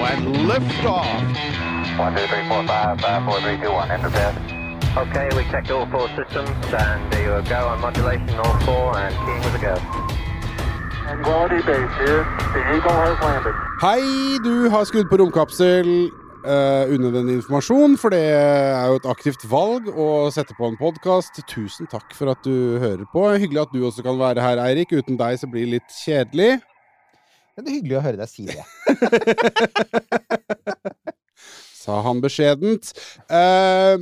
When liftoff. One, two, three, four, five, five, four, three, two, one. Enter bed. Okay, we checked all four systems, and there you go on modulation, all four, and keying with a go. Quality base here. The Eagle has landed. Hei, du har skudd på romkapsel. Uh, unødvendig informasjon, for det er jo et aktivt valg å sette på en podkast. Tusen takk for at du hører på. Hyggelig at du også kan være her, Eirik. Uten deg så blir det litt kjedelig. Det er hyggelig å høre deg si det. sa han beskjedent. Eh,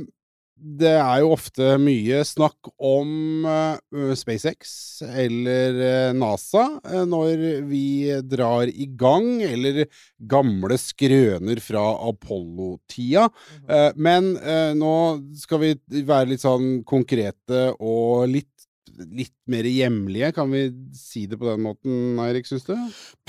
det er jo ofte mye snakk om eh, SpaceX eller eh, NASA eh, når vi drar i gang, eller gamle skrøner fra Apollo-tida. Eh, men eh, nå skal vi være litt sånn konkrete og litt Litt mer hjemlige, kan vi si det på den måten, Eirik, syns du?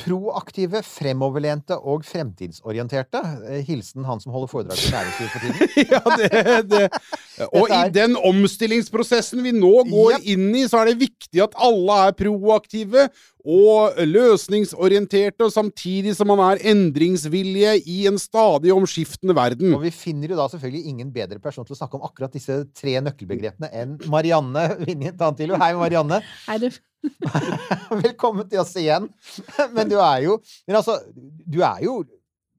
Proaktive, fremoverlente og fremtidsorienterte. Eh, Hilsen han som holder foredrag for næringslivet for tiden. ja, det, det. Og i den omstillingsprosessen vi nå går yep. inn i, så er det viktig at alle er proaktive og løsningsorienterte, og samtidig som man er endringsvillige i en stadig omskiftende verden. Og vi finner jo da selvfølgelig ingen bedre person til å snakke om akkurat disse tre nøkkelbegrepene enn Marianne Vinje Tantilo. Hei, Marianne. Hei, du. Velkommen til oss igjen. Men du er jo Men altså, du er jo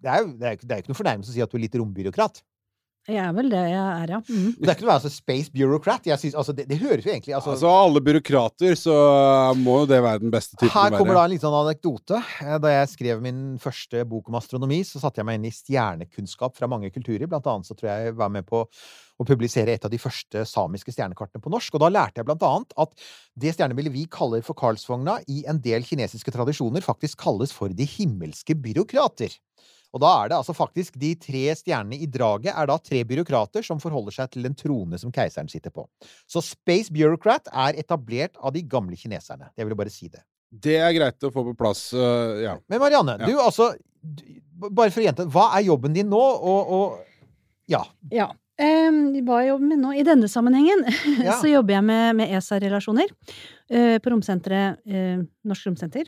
det er jo det er, det er jo ikke noe fornærmelse å si at du er litt rombyråkrat. Jeg er vel det jeg er, ja. Mm. Det er ikke noe altså, space bureaucrat. Jeg synes, altså, det, det høres jo egentlig altså, Altså, alle byråkrater, så må jo det være den beste typen å være. Her kommer da en liten sånn anekdote. Eh, Da jeg skrev min første bok om astronomi, så satte jeg meg inn i stjernekunnskap fra mange kulturer. Blant annet så tror jeg jeg var med på å publisere et av de første samiske stjernekartene på norsk. Og da lærte jeg blant annet at det stjernebildet vi kaller for Karlsvogna, i en del kinesiske tradisjoner faktisk kalles for de himmelske byråkrater. Og da er det altså faktisk de tre stjernene i draget er da tre byråkrater som forholder seg til den trone som keiseren sitter på. Så Space Bureaucrat er etablert av de gamle kineserne. Jeg ville bare si det. Det er greit å få på plass, uh, ja. Men Marianne, Ja. du altså du, Bare for å gjenta, hva er jobben din nå, og, og Ja. Ja. Um, hva jeg jobber med nå? I denne sammenhengen Ja. så jobber jeg med, med ESA-relasjoner uh, på romsenteret uh, Norsk Romsenter.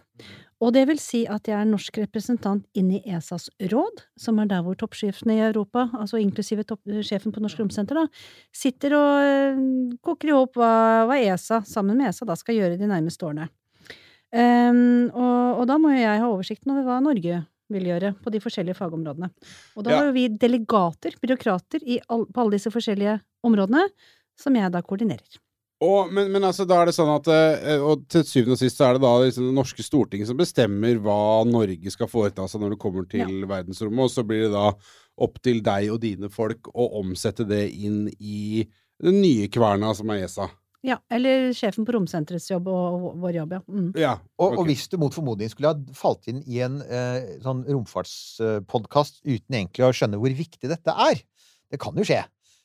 Og det vil si at jeg er norsk representant inn i ESAs råd, som er der hvor toppsjefene i Europa, altså inklusive sjefen på Norsk Romsenter, da, sitter og eh, koker i hop hva, hva ESA, sammen med ESA, da skal gjøre de nærmeste årene. Um, og, og da må jo jeg ha oversikten over hva Norge vil gjøre på de forskjellige fagområdene. Og da Ja. har jo vi delegater, byråkrater, i all, på alle disse forskjellige områdene, som jeg da koordinerer. Og, men, men altså, da er det sånn at eh, Og til syvende og sist så er det da liksom det norske stortinget som bestemmer hva Norge skal foreta seg når det kommer til verdensrommet, og så blir det da opp til deg og dine folk å omsette det inn i den nye kverna som er ESA. Ja, eller sjefen på romsenterets jobb og, vår jobb, ja. Mm. Ja. Og, og hvis du mot formodning skulle ha falt inn i en eh, sånn romfartspodkast uten egentlig å skjønne hvor viktig dette er Det kan jo skje.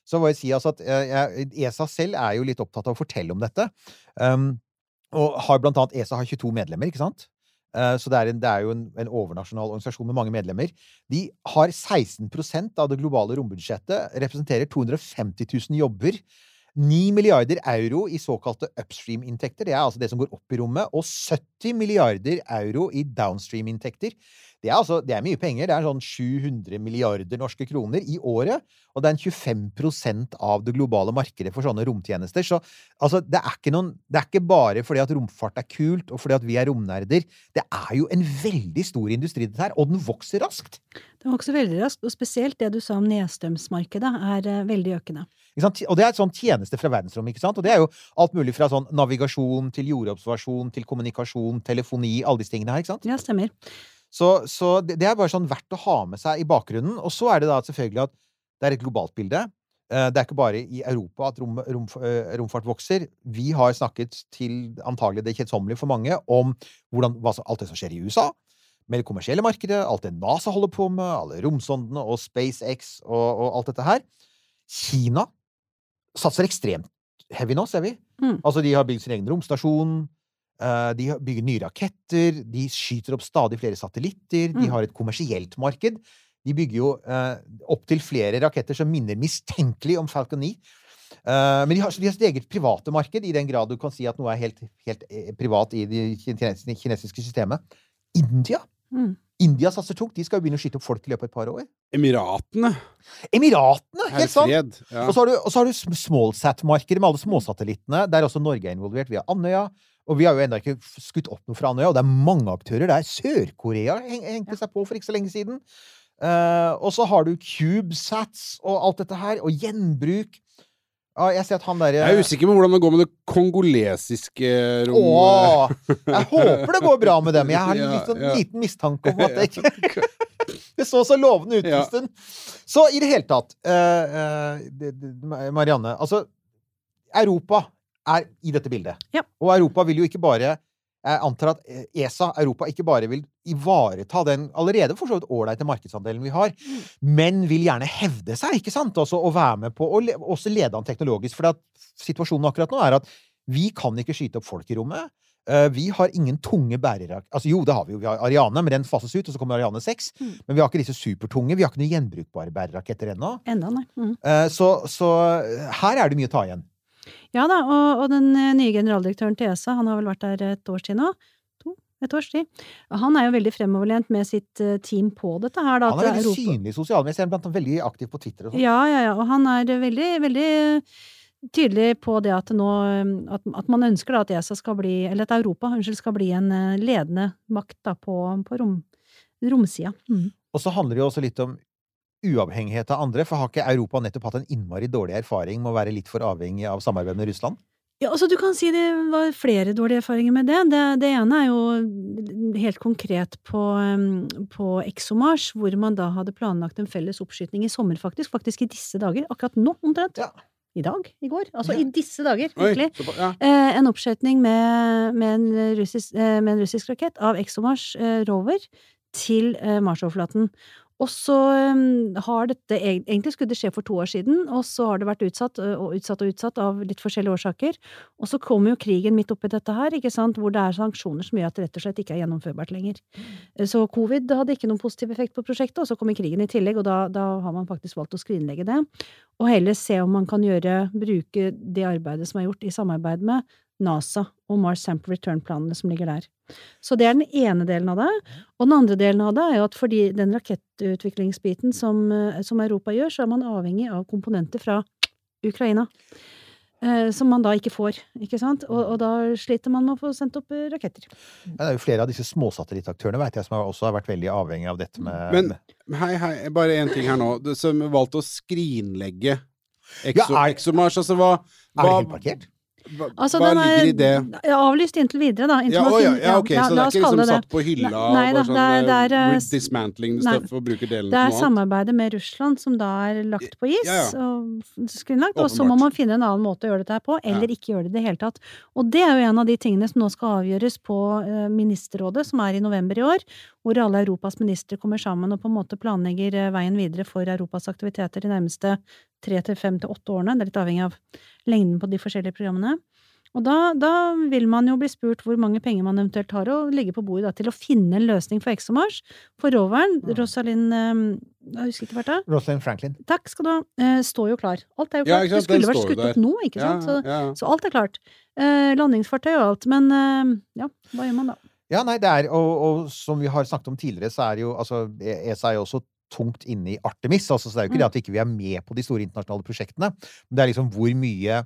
Så må jeg si altså at eh, jeg, ESA selv er jo litt opptatt av å fortelle om dette. Um, og har blant annet ESA har 22 medlemmer, ikke sant? Eh, Så det er, en, det er jo en, en overnasjonal organisasjon med mange medlemmer. De har 16% av det globale rombudsjettet, representerer 250 000 jobber. 9 milliarder euro i såkalte upstream-inntekter, det er altså det som går opp i rommet, og 70 milliarder euro i downstream-inntekter. Det er, altså, det er mye penger. Det er sånn 700 milliarder norske kroner i året. Og det er en 25% av det globale markedet for sånne romtjenester. Så altså, det, er ikke noen, det er ikke bare fordi at romfart er kult, og fordi at vi er romnerder. Det er jo en veldig stor industri, dette her. Og den vokser raskt. Den vokser veldig raskt, og spesielt det du sa om nedstrømsmarkedet er eh, veldig økende. Og det er et sånn tjeneste fra verdensrommet. ikke sant? Og det er jo alt mulig fra sånn navigasjon til jordobservasjon til kommunikasjon, telefoni, alle disse tingene her. ikke sant? Ja, stemmer. Så, så det, det er bare sånn verdt å ha med seg i bakgrunnen. Og så er det da selvfølgelig at det er et globalt bilde. Eh, Det er ikke bare i Europa at rom, rom, eh, romfart vokser. Vi har snakket til antagelig det kjedsommelige for mange om hvordan, hva, alt det som skjer i USA. Med det kommersielle markedet, alt det NASA holder på med, alle romsondene og SpaceX og, og alt dette her. Kina satser ekstremt heavy nå, ser vi. Mm. Altså, de har bygd sin egen romstasjon. Eh, De bygger nye raketter. De skyter opp stadig flere satellitter. De Mm. har et kommersielt marked. De bygger jo uh, opptil flere raketter som minner mistenkelig om Falcon 9. Uh, men de har, de har sitt eget private marked, i den grad du kan si at noe er helt, helt eh, privat i det kinesiske, kinesiske systemet. India Mm. India satser tungt. De skal jo begynne å skyte opp folk i løpet av et par år. Emiratene. Emiratene! Helt sant! Ja. Og så har du, du smallsat-markedet med alle småsatellittene, der også Norge er involvert via Andøya. Og vi har jo ennå ikke skutt opp noe fra Andøya, og det er mange aktører der. Sør-Korea heng, hengte seg på for ikke så lenge siden. Uh, og så har du CubeSats og alt dette her, og gjenbruk. Ja, jeg ser at han derre Jeg er usikker på hvordan det går med det kongolesiske rommet. Åh, jeg håper det går bra med dem. Jeg har en Ja, liten, ja. liten mistanke om at det ikke Det så så lovende ut en Ja. stund. Så i det hele tatt uh, eh, Marianne, altså Europa er i dette bildet. Ja. Og Europa vil jo ikke bare Jeg antar at eh, ESA, Europa, ikke bare vil ivareta den allerede for så vidt ålreite markedsandelen vi har, men vil gjerne hevde seg, ikke sant? Også, og være med på å le, også lede an teknologisk. For situasjonen akkurat nå er at vi kan ikke skyte opp folk i rommet. Eh, vi har ingen tunge bærere Altså jo, det har vi jo. Vi har Ariane, men den fases ut, og så kommer Ariane 6. Mm. Men vi har ikke disse supertunge. Vi har ikke noen gjenbrukbare bæreraketter ennå. Enda, nei. Mm. Eh, så, så her er det mye å ta igjen. Ja da, og, og den eh, nye generaldirektøren til ESA, han har vel vært der et års tid nå? To? Et års tid. Han er jo veldig fremoverlent med sitt eh, team på dette her, da. Han er veldig Europa- synlig i ham blant annet veldig aktiv på Twitter og sånn. Ja, ja, ja. Og han er veldig, veldig tydelig på det at nå At, at man ønsker da at ESA skal bli Eller at Europa, unnskyld, skal bli en eh, ledende makt da på, på rom, romsida. Mm. Og så handler det jo også litt om uavhengighet av andre, for har ikke Europa nettopp hatt en innmari dårlig erfaring med å være litt for avhengig av samarbeid med Russland? Ja, altså du kan si det var flere dårlige erfaringer med det. Det, det ene er jo helt konkret på, um, på ExoMars, hvor man da hadde planlagt en felles oppskyting i sommer, faktisk. Faktisk i disse dager. Akkurat nå, omtrent. Ja. I dag? I går? Altså Ja. i disse dager, Oi, virkelig. så, ja. Eh, en oppskyting med, med, en russisk, eh, med en russisk rakett av ExoMars eh, rover til eh, Marsoverflaten. Og så eh, har dette Egentlig skulle det skje for to år siden, og så har det vært utsatt og utsatt og utsatt av litt forskjellige årsaker. Og så kommer jo krigen midt oppi dette her, ikke sant, hvor det er sanksjoner som gjør at det rett og slett ikke er gjennomførbart lenger. Eh, Så covid hadde ikke noen positiv effekt på prosjektet, og så kommer krigen i tillegg, og da, da har man faktisk valgt å skrinlegge det. Og heller se om man kan gjøre, bruke det arbeidet som er gjort i samarbeid med NASA og Mars Sample Return-planene som ligger der. Så det er den ene delen av det. Og den andre delen av det er jo at fordi den rakettutviklingsbiten som, eh, som Europa gjør, så er man avhengig av komponenter fra Ukraina. Eh, som man da ikke får, ikke sant? Og, og da sliter man med å få sendt opp eh, raketter. Ja, Det er jo flere av disse småsatellittaktørene vet jeg, som også har vært veldig avhengig av dette med Men hei, hei, bare én ting her nå. Du som valgte å skrinlegge Exo, Ja, er- ExoMars, altså hva, Er det hva, helt parkert? Hva, Altså, hva er ligger i det? avlyst inntil videre, da. Inntil Ja, man å, ja, ja, ok, ja, så det er ikke liksom satt på hylla og nei da, bare sånn det er- det er, eh, eh, dismantling nei. stuff og bruke delene Det er til noe annet? samarbeidet med Russland som da er lagt på is og skrinlagt, og så må man finne en annen måte å gjøre dette her på, eller ikke gjøre det i det hele tatt. Og det er jo en av de tingene som nå skal avgjøres på eh, ministerrådet, som er i november i år, hvor alle Europas ministre kommer sammen og på en måte planlegger eh, veien videre for Europas aktiviteter de nærmeste tre til fem til åtte årene. Det er litt avhengig av lengden på de forskjellige programmene. Og da, da vil man jo bli spurt hvor mange penger man eventuelt har å legge på bordet da, til å finne en løsning for ExoMars. For roveren, Rosalind eh, Jeg husker ikke hvert da. Rosalind Franklin. Takk skal du ha. Eh, står jo klar. Alt er jo klart. Ja, det skulle vært skutt opp nå, ikke sant. Så, Ja, ja. så alt er klart. Eh, landingsfartøy og alt. Men eh, ja, hva gjør man da? Ja, nei, det er, og, og som vi har snakket om tidligere, så er jo altså ESA er jo også tungt inne i Artemis. Altså, så det er jo ikke det at vi ikke er med på de store internasjonale prosjektene. Men det er liksom hvor mye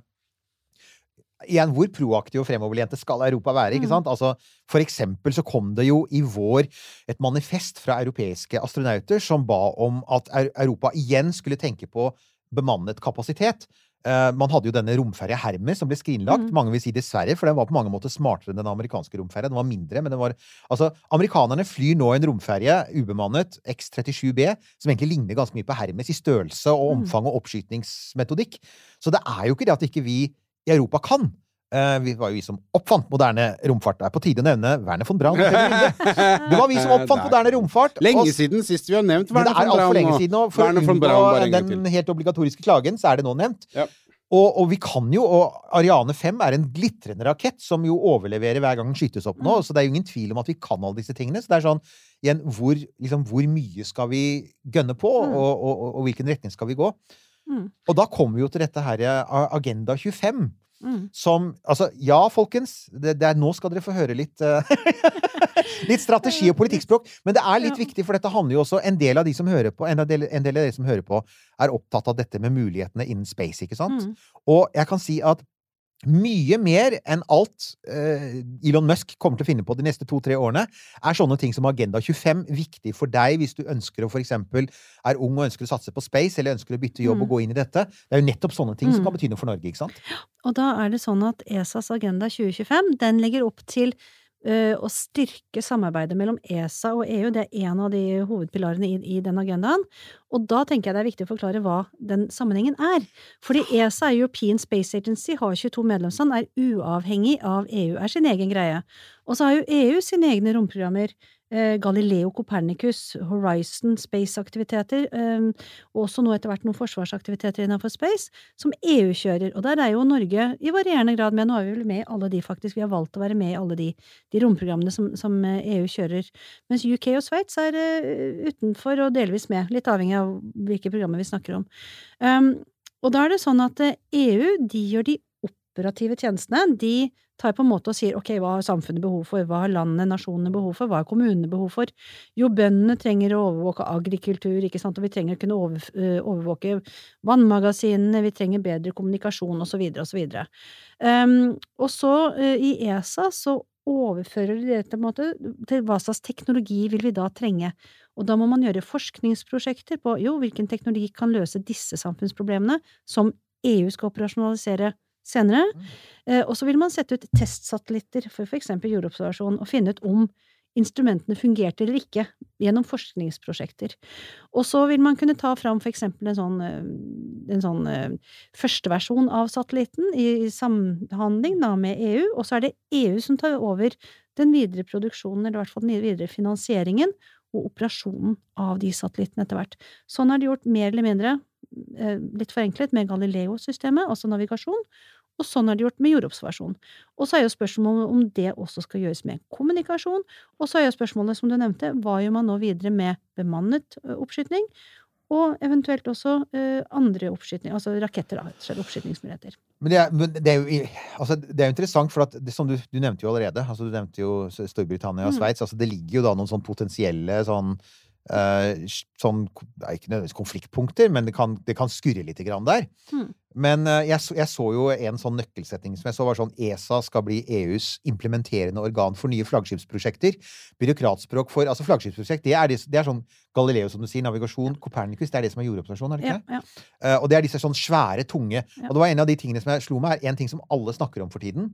Igjen, hvor proaktiv og fremoverlente skal Europa være? ikke sant? Altså, For eksempel så kom det jo i vår et manifest fra europeiske astronauter som ba om at Europa igjen skulle tenke på bemannet kapasitet. Eh, man hadde jo denne romferja Hermes som ble skrinlagt. Mange vil si dessverre, for den var på mange måter smartere enn den amerikanske romferja. Den var mindre, men den var Altså, amerikanerne flyr nå en romferje, ubemannet, X-37B, som egentlig ligner ganske mye på Hermes i størrelse og omfang og oppskytningsmetodikk. Så det er jo ikke det at ikke vi i Europa kan. Eh, vi var jo vi som oppfant moderne romfart. Det er på tide å nevne Werner von Braun. Det var vi som oppfant moderne romfart. Lenge siden sist vi har nevnt men det Werner er von altfor Braun. lenge siden og For Werner von Braun den helt obligatoriske klagen, så er det nå nevnt. Ja. Og, og vi kan jo, og Ariane 5 er en glitrende rakett som jo overleverer hver gang den skytes opp nå, så det er jo ingen tvil om at vi kan alle disse tingene. Så det er sånn, igjen, hvor, liksom, hvor mye skal vi gønne på, og, og, og, og hvilken retning skal vi gå? Mm. Og da kommer vi jo til dette her eh, Agenda 25. Mm. Som Altså, ja, folkens. Det, det er, nå skal dere få høre litt uh, Litt strategi og politikkspråk. Men det er litt Ja. viktig, for dette handler jo også En del av de som hører på, en, del, en del av dere som hører på, er opptatt av dette med mulighetene innen space, ikke sant? Mm. Og jeg kan si at mye mer enn alt eh, Elon Musk kommer til å finne på de neste to-tre årene, er sånne ting som Agenda 25 viktig for deg hvis du ønsker å for eksempel er ung og ønsker å satse på space, eller ønsker å bytte jobb og gå inn i dette. Det er jo nettopp sånne ting som kan bety noe for Norge, ikke sant? Og da er det sånn at ESAs Agenda 2025 den legger opp til å styrke samarbeidet mellom ESA og EU. Det er en av de hovedpilarene i, i den agendaen. Og da tenker jeg det er viktig å forklare hva den sammenhengen er. Fordi ESA, European Space Agency, har 22 medlemsland, er uavhengig av EU, er sin egen greie. Og så har jo EU sine egne romprogrammer. Eh, Galileo, Copernicus, Horizon, Space-aktiviteter, eh, og også nå etter hvert noen forsvarsaktiviteter innenfor space, som EU kjører. Og der er jo Norge i varierende grad med. Nå er vi vel med i alle de, faktisk. Vi har valgt å være med i alle de, de romprogrammene som, som eh, EU kjører. Mens UK og Sveits er utenfor og delvis med, litt avhengig av hvilke programmer vi snakker om. Um, og da er det sånn at EU, de gjør de operative tjenestene. De tar på en måte og sier ok, hva har samfunnet behov for, hva har landet, nasjonene behov for, hva har kommunene behov for? Jo, bøndene trenger å overvåke agrikultur, ikke sant, og vi trenger å kunne over, øh, overvåke vannmagasinene, vi trenger bedre kommunikasjon, så videre. Um, og så, uh, i ESA, så overfører de det måte, til hva slags teknologi vil vi da trenge? Og da må man gjøre forskningsprosjekter på jo, hvilken teknologi kan løse disse samfunnsproblemene, som EU skal operasjonalisere senere. Eh, og så vil man sette ut testsatellitter for eksempel jordobservasjon, og finne ut om instrumentene fungerte eller ikke, gjennom forskningsprosjekter. Og så vil man kunne ta fram for eksempel en sånn, eh, en sånn eh, førsteversjon av satellitten i samhandling da med EU, og så er det EU som tar over den videre produksjonen, eller i hvert fall den videre finansieringen, og operasjonen av de satellittene etter hvert. Sånn er det gjort mer eller mindre, litt forenklet, med Galileo-systemet, altså navigasjon, og sånn er det gjort med jordobservasjon. Og så er jo spørsmålet om det også skal gjøres med kommunikasjon, og så er jo spørsmålet, som du nevnte, hva gjør man nå videre med bemannet oppskyting, og eventuelt også uh, andre oppskyting, altså raketter, da, oppskytingsmuligheter. Men det er, men det er jo altså, det er jo interessant, for at det, som du, du nevnte jo allerede altså Du nevnte jo Storbritannia og Mm. Altså, det ligger jo da noen sånn potensielle sånn sånn, det er ikke nødvendigvis konfliktpunkter, men det kan, det kan skurre litt grann der. Mm. Men eh, jeg, så, jeg så jo en sånn nøkkelsetning som jeg så var sånn ESA skal bli EUs implementerende organ for nye flaggskipsprosjekter. Byråkratspråk for Altså flaggskipsprosjekt, det er, det, er sånn Galileo, som du sier, navigasjon, Copernicus, det er det som er jordobservasjon, er det ikke? Ja, ja. Eh, og det er disse sånn svære, tunge. Og det var en av de tingene som jeg slo meg, er en ting som alle snakker om for tiden.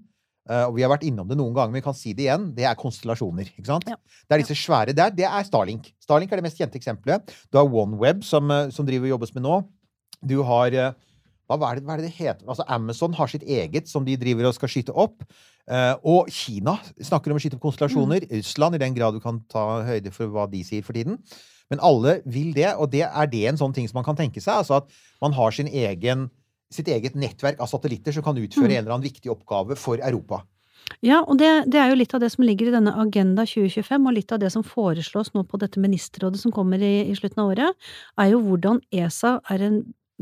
Eh, og vi har vært innom det noen ganger, men vi kan si det igjen. Det er konstellasjoner. ikke sant? Ja. Det er disse svære der. Det er Starlink. Starlink er det mest kjente eksempelet. Du har OneWeb, som, eh, som driver og jobbes med nå. Du har eh, hva, hva, er det, hva er det det heter? Altså Amazon har sitt eget som de driver og skal skyte opp. Uh, og Kina snakker om å skyte opp konstellasjoner. Russland, i den grad du kan ta høyde for hva de sier for tiden. Men alle vil det, og det er det en sånn ting som man kan tenke seg. Altså at man har sin egen, sitt eget nettverk av satellitter som kan utføre en eller annen viktig oppgave for Europa. Ja, og det, det er jo litt av det som ligger i denne Agenda 2025, og litt av det som foreslås nå på dette ministerrådet som kommer i, i slutten av året, er jo hvordan ESA er en,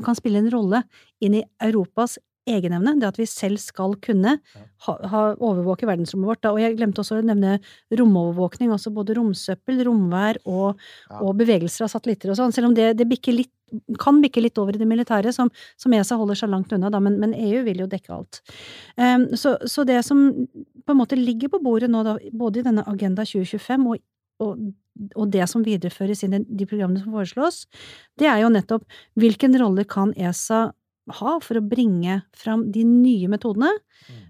kan spille en rolle inn i Europas egenevne, det at vi selv skal kunne ha, ha overvåke verdensrommet vårt. Da. Og jeg glemte også å nevne romovervåkning, altså både romsøppel, romvær og, Ja. og bevegelser av satellitter og sånn. Selv om det, det litt, kan bikke litt over i det militære, som, som ESA holder seg langt unna, da, men, men EU vil jo dekke alt. Um, så, så det som på en måte ligger på bordet nå, da, både i denne Agenda 2025 og, og, og det som videreføres i de programmene som foreslås, det er jo nettopp hvilken rolle kan ESA ha for å bringe fram de nye metodene,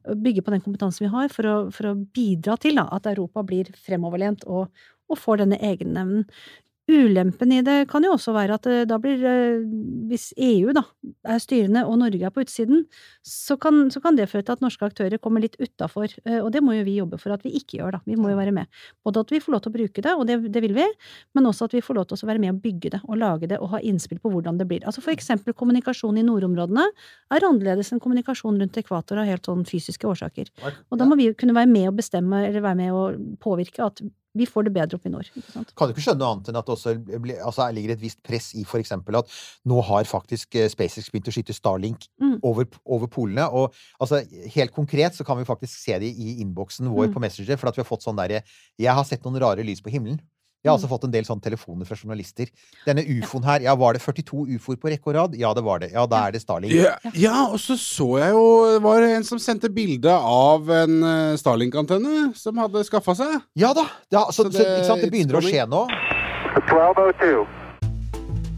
bygge på den kompetansen vi har, for å, for å bidra til da, at Europa blir fremoverlent og, og får denne egennevnen. Ulempen i det kan jo også være at eh, da blir eh, Hvis EU da er styrende og Norge er på utsiden, så kan, så kan det føre til at norske aktører kommer litt utafor. Og det må jo vi jobbe for at vi ikke gjør, da. Vi må jo være med. Både at vi får lov til å bruke det, og det, det vil vi, men også at vi får lov til å være med å bygge det og lage det og ha innspill på hvordan det blir. Altså for eksempel kommunikasjon i nordområdene er annerledes enn kommunikasjon rundt ekvator av helt sånn fysiske årsaker. Og da må vi kunne være med å bestemme, eller være med å påvirke at vi får det bedre oppe i nord. Kan du ikke skjønne noe annet enn at det også blir- altså, ligger et visst press i eksempel at nå har faktisk eh, SpaceX begynt å skyte Starlink Mm. over, over polene. Og altså, helt konkret så kan vi faktisk se det i innboksen vår Mm. på Messenger, for at vi har fått sånn derre Jeg har sett noen rare lys på himmelen. Jeg har Mm. fått en del sånne telefoner fra journalister. Denne ufoen her, ja, var det 42 ufoer på rekke og rad? Ja, det var det. Ja, da er det Starlink. Ja, ja, og så så jeg jo Det var en som sendte bilde av en eh, Starlink-antenne som hadde skaffa seg. Ja da! Ja, så, Så så, ikke sant, det- det begynner å skje nå.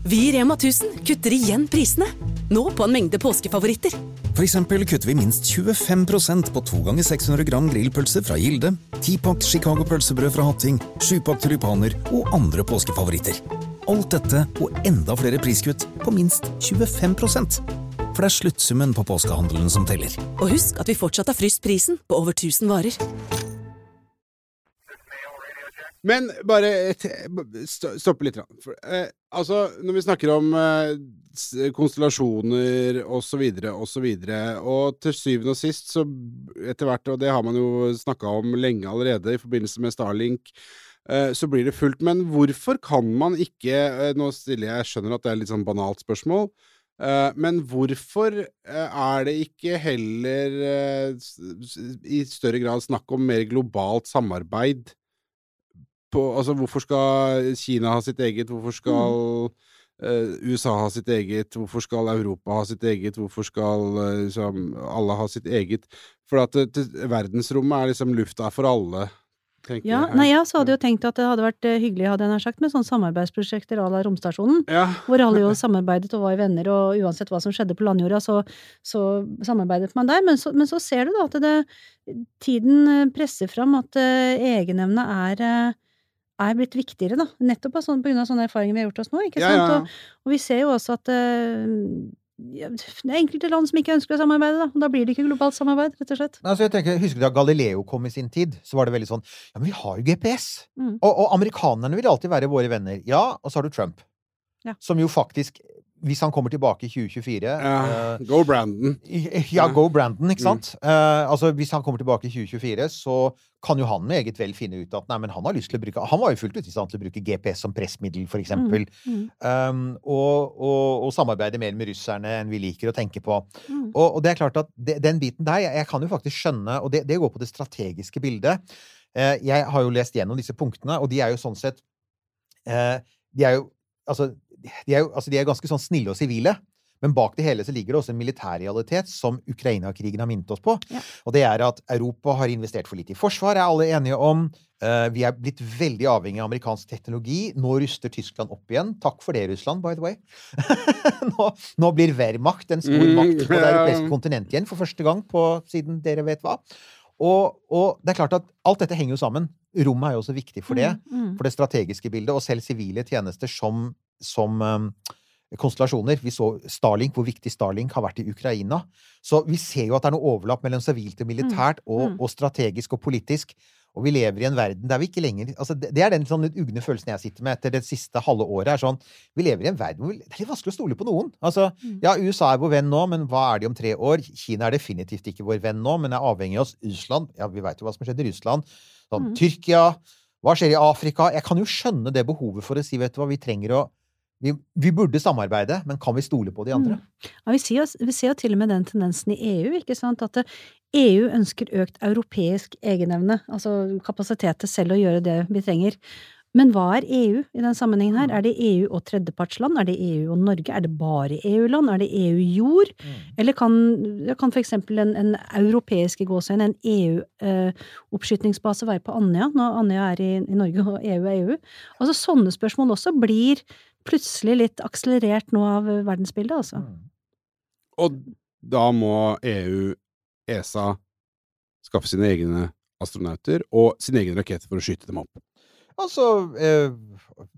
Vi i Rema 1000 kutter igjen prisene. Nå på en mengde påskefavoritter. For eksempel kutter vi minst 25% på 2 ganger 600 gram grillpølser fra Gilde, 10-pakk Chicago pølsebrød fra Hatting, 7-pakk tulipaner og andre påskefavoritter. Alt dette og enda flere priskutt på minst 25% For det er sluttsummen på påskehandelen som teller. Og husk at vi fortsatt har fryst prisen på over 1000 varer. Men bare stoppe litt. For, eh, altså, når vi snakker om eh, konstellasjoner osv., osv., og til syvende og sist, så etter hvert, og det har man jo snakka om lenge allerede i forbindelse med Starlink, eh, så blir det fullt. Men hvorfor kan man ikke eh, Nå stiller jeg, jeg skjønner at det er litt sånn banalt spørsmål. eh, men hvorfor eh, er det ikke heller i større grad snakk om mer globalt samarbeid på, altså hvorfor skal Kina ha sitt eget, hvorfor skal uh, USA ha sitt eget, hvorfor skal Europa ha sitt eget, hvorfor skal uh, liksom, alle ha sitt eget? For at det, det, verdensrommet er liksom lufta for alle, Ja, jeg. nei, jeg så hadde jo tenkt at det hadde vært eh, hyggelig, hadde jeg nær sagt, med sånne samarbeidsprosjekter à la Romstasjonen. Ja. Hvor alle jo samarbeidet og var venner, og uansett hva som skjedde på landjorda, så, så samarbeidet man der. Men så, men så ser du da at det, tiden eh, presser fram at uh, egenevne er eh, er blitt viktigere, da. Nettopp sånn, på grunn av sånne erfaringer vi har gjort oss nå. ikke sant? ja, ja. Og, og vi ser jo også at eh, det er enkelte land som ikke ønsker å samarbeide, da. Og da blir det ikke globalt samarbeid, rett og slett. Altså, jeg tenker, Husker du da Galileo kom i sin tid? Så var det veldig sånn Ja, men vi har jo GPS! Mm. Og, og amerikanerne vil alltid være våre venner. Ja, og så har du Trump. Ja. Som jo faktisk, hvis han kommer tilbake i 2024 Ja, uh, Go Brandon. i- Ja, go Brandon, ikke sant? Eh, altså, Hvis han kommer tilbake i 2024, så kan jo han med eget vel finne ut at nei, men han har lyst til å bruke Han var jo fullt ut i stand til å bruke GPS som pressmiddel, for eksempel. Mm. Um, og, og, og samarbeide mer med russerne enn vi liker å tenke på. Mm. Og, og det er klart at det, den biten der, jeg, jeg kan jo faktisk skjønne Og det, det går på det strategiske bildet. Uh, jeg har jo lest gjennom disse punktene, og de er jo sånn sett uh, De er jo altså de, er jo, altså de er ganske sånn snille og sivile. Men bak det hele så ligger det også en militær realitet som Ukraina-krigen har minnet oss på. Ja. Og det er at Europa har investert for lite i forsvar, er alle enige om. Eh, vi er blitt veldig avhengig av amerikansk teknologi. Nå ruster Tyskland opp igjen. Takk for det, Russland, by the way. nå, nå blir Wehrmacht en stor Mm, makt på det ja. europeiske kontinentet igjen for første gang på, siden dere vet hva. Og, og det er klart at alt dette henger jo sammen. Rommet er jo også viktig for det. Mm, mm. For det strategiske bildet, og selv sivile tjenester som, som um, konstellasjoner. Vi så Starlink, hvor viktig Starlink har vært i Ukraina. Så vi ser jo at det er noe overlapp mellom sivilt og militært, og, mm. og strategisk og politisk. Og vi lever i en verden der vi ikke lenger altså det, det er den sånn ugne følelsen jeg sitter med etter det siste halve året. er sånn, Vi lever i en verden hvor det er litt vanskelig å stole på noen. Altså, Mm. ja, USA er vår venn nå, men hva er de om tre år? Kina er definitivt ikke vår venn nå, men er avhengig av oss. Russland Ja, vi veit jo hva som skjedde i Russland. Sånn, Mm. Tyrkia Hva skjer i Afrika? Jeg kan jo skjønne det behovet for å si, vet du hva, vi trenger å vi, vi burde samarbeide, men kan vi stole på de andre? Ja, vi, ser jo, vi ser jo til og med den tendensen i EU, ikke sant, at EU ønsker økt europeisk egenevne, altså kapasitet til selv å gjøre det vi trenger. Men hva er EU i den sammenhengen her? Er det EU og tredjepartsland? Er det EU og Norge? Er det bare EU-land? Er det EU-jord? Eller kan, kan for eksempel en, en europeisk i en EU-oppskytingsbase være på Andøya, når Andøya er i, i Norge og EU er EU? Altså sånne spørsmål også blir plutselig litt akselerert nå av verdensbildet, altså. Og da må EU, ESA, skaffe sine egne astronauter og sin egen rakett for å skyte dem opp. Altså eh,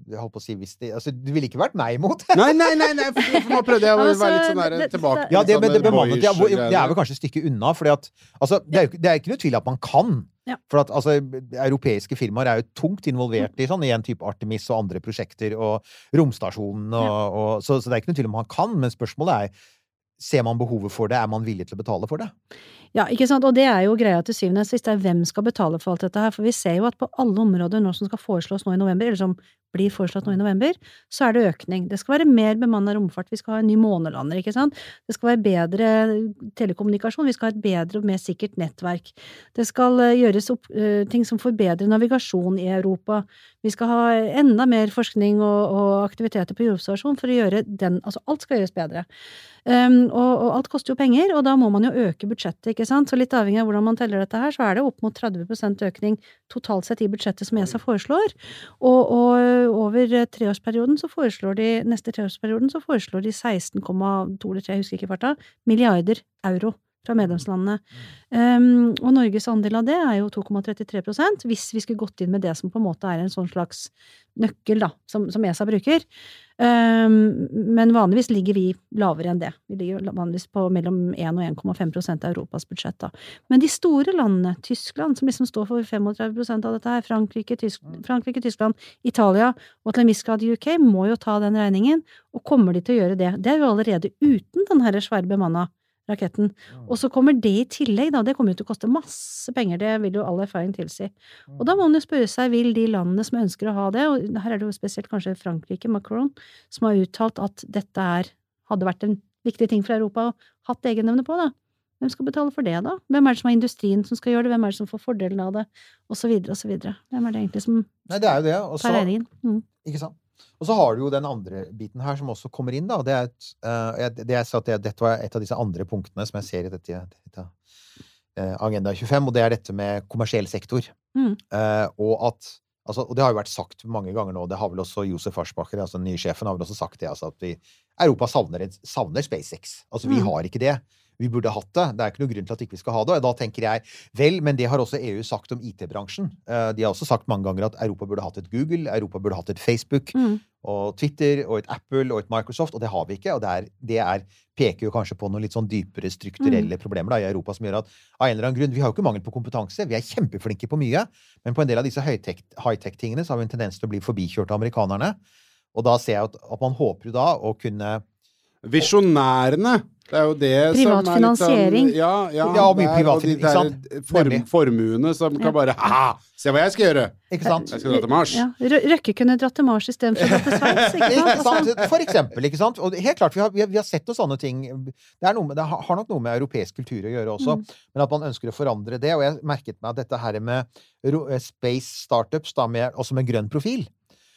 Jeg holdt på å si hvis de Altså, det ville ikke vært meg imot. Nei, nei, nei, nei for, for nå prøvde jeg å Altså, være litt sånn der tilbake. Ja, det, men det bemannet ja, hvor- Det er vel kanskje et stykke unna, fordi at altså, det, er det er ikke noe tvil at man kan. Ja. For at altså, europeiske firmaer er jo tungt involvert i sånn, i en type Artemis og andre prosjekter, og romstasjonen og, og så, så det er ikke noe tvil om man kan, men spørsmålet er Ser man behovet for det? Er man villig til å betale for det? Ja, ikke sant, og det er jo greia til syvende og sist, det er hvem skal betale for alt dette her, for vi ser jo at på alle områder nå som skal foreslås nå i november, eller som blir foreslått nå i november, så er det økning. Det skal være mer bemanna romfart, vi skal ha en ny månelander, ikke sant, det skal være bedre telekommunikasjon, vi skal ha et bedre og mer sikkert nettverk, det skal eh, gjøres opp, eh, ting som forbedrer navigasjon i Europa, vi skal ha enda mer forskning og, og aktiviteter på jordomstasjon for å gjøre den, altså alt skal gjøres bedre. Um, og, og alt koster jo penger, og da må man jo øke budsjettet, ikke sant. Så litt avhengig av hvordan man teller dette her, så er det opp mot 30% økning totalt sett i budsjettet som ESA foreslår. Og, og over treårsperioden så foreslår de, neste treårsperioden så foreslår de 16,2 eller 3, jeg husker ikke farta, milliarder euro fra medlemslandene. Um, og Norges andel av det er jo 2,33% hvis vi skulle gått inn med det som på en måte er en sånn slags nøkkel, da, som, som ESA bruker. Um, men vanligvis ligger vi lavere enn det. Vi ligger vanligvis på mellom 1 og 1,5% av Europas budsjett, da. Men de store landene, Tyskland, som liksom står for 35% av dette her, Frankrike, Tysk Frankrike, Tyskland, Italia og til en viss grad UK, må jo ta den regningen. Og kommer de til å gjøre det? Det er jo allerede uten den her svære bemanna raketten. Og så kommer det i tillegg, da. Det kommer jo til å koste masse penger, det vil jo all erfaring tilsi. Og da må man jo spørre seg, vil de landene som ønsker å ha det, og her er det jo spesielt kanskje Frankrike, Macron, som har uttalt at dette er, hadde vært en viktig ting for Europa å hatt egenevne på, da. Hvem skal betale for det, da? Hvem er det som har industrien som skal gjøre det? Hvem er det som får fordelen av det? Og så videre og så videre. Hvem er det egentlig som Nei, det er jo det. Og så? Mm. ikke sant? Og så har du jo den andre biten her som også kommer inn, da. Det er et, uh, det jeg det, dette var et av disse andre punktene som jeg ser i dette, dette uh, Agenda 25, og det er dette med kommersiell sektor. Mm. Uh, og at altså, Og det har jo vært sagt mange ganger nå, det har vel også Josef Aschbacher, altså den nye sjefen, har vel også sagt det, altså at vi, Europa savner, savner SpaceX. Altså, vi Mm. har ikke det. Vi burde hatt det. Det er ikke noe grunn til at ikke vi skal ha det. Og da tenker jeg vel, men det har også EU sagt om IT-bransjen. Eh, De har også sagt mange ganger at Europa burde hatt et Google, Europa burde hatt et Facebook, Mm. og Twitter, og et Apple og et Microsoft, og det har vi ikke. Og det, er, det er, peker jo kanskje på noen litt sånn dypere strukturelle problemer da, i Europa som gjør at av en eller annen grunn Vi har jo ikke mangel på kompetanse, vi er kjempeflinke på mye, men på en del av disse high-tech-tingene så har vi en tendens til å bli forbikjørt av amerikanerne. Og da ser jeg at, at man håper jo da å kunne Visjonærene! Det er jo det Privat som er litt. Sånn, ja, ja, Ja, mye privat og de der Form, formuene som Ja. kan bare Ha! Se hva jeg skal gjøre! Ikke sant? Jeg skal dra til Mars. Ja. Røkke kunne dratt til Mars istedenfor å dra til Sveits, ikke sant? For eksempel. Ikke sant? Og helt klart, vi har, vi har, sett noen sånne ting. Det, er noe med, det har har nok noe med europeisk kultur å gjøre også, Mm. men at man ønsker å forandre det. Og jeg merket meg at dette her med eh, space startups, da med, også med grønn profil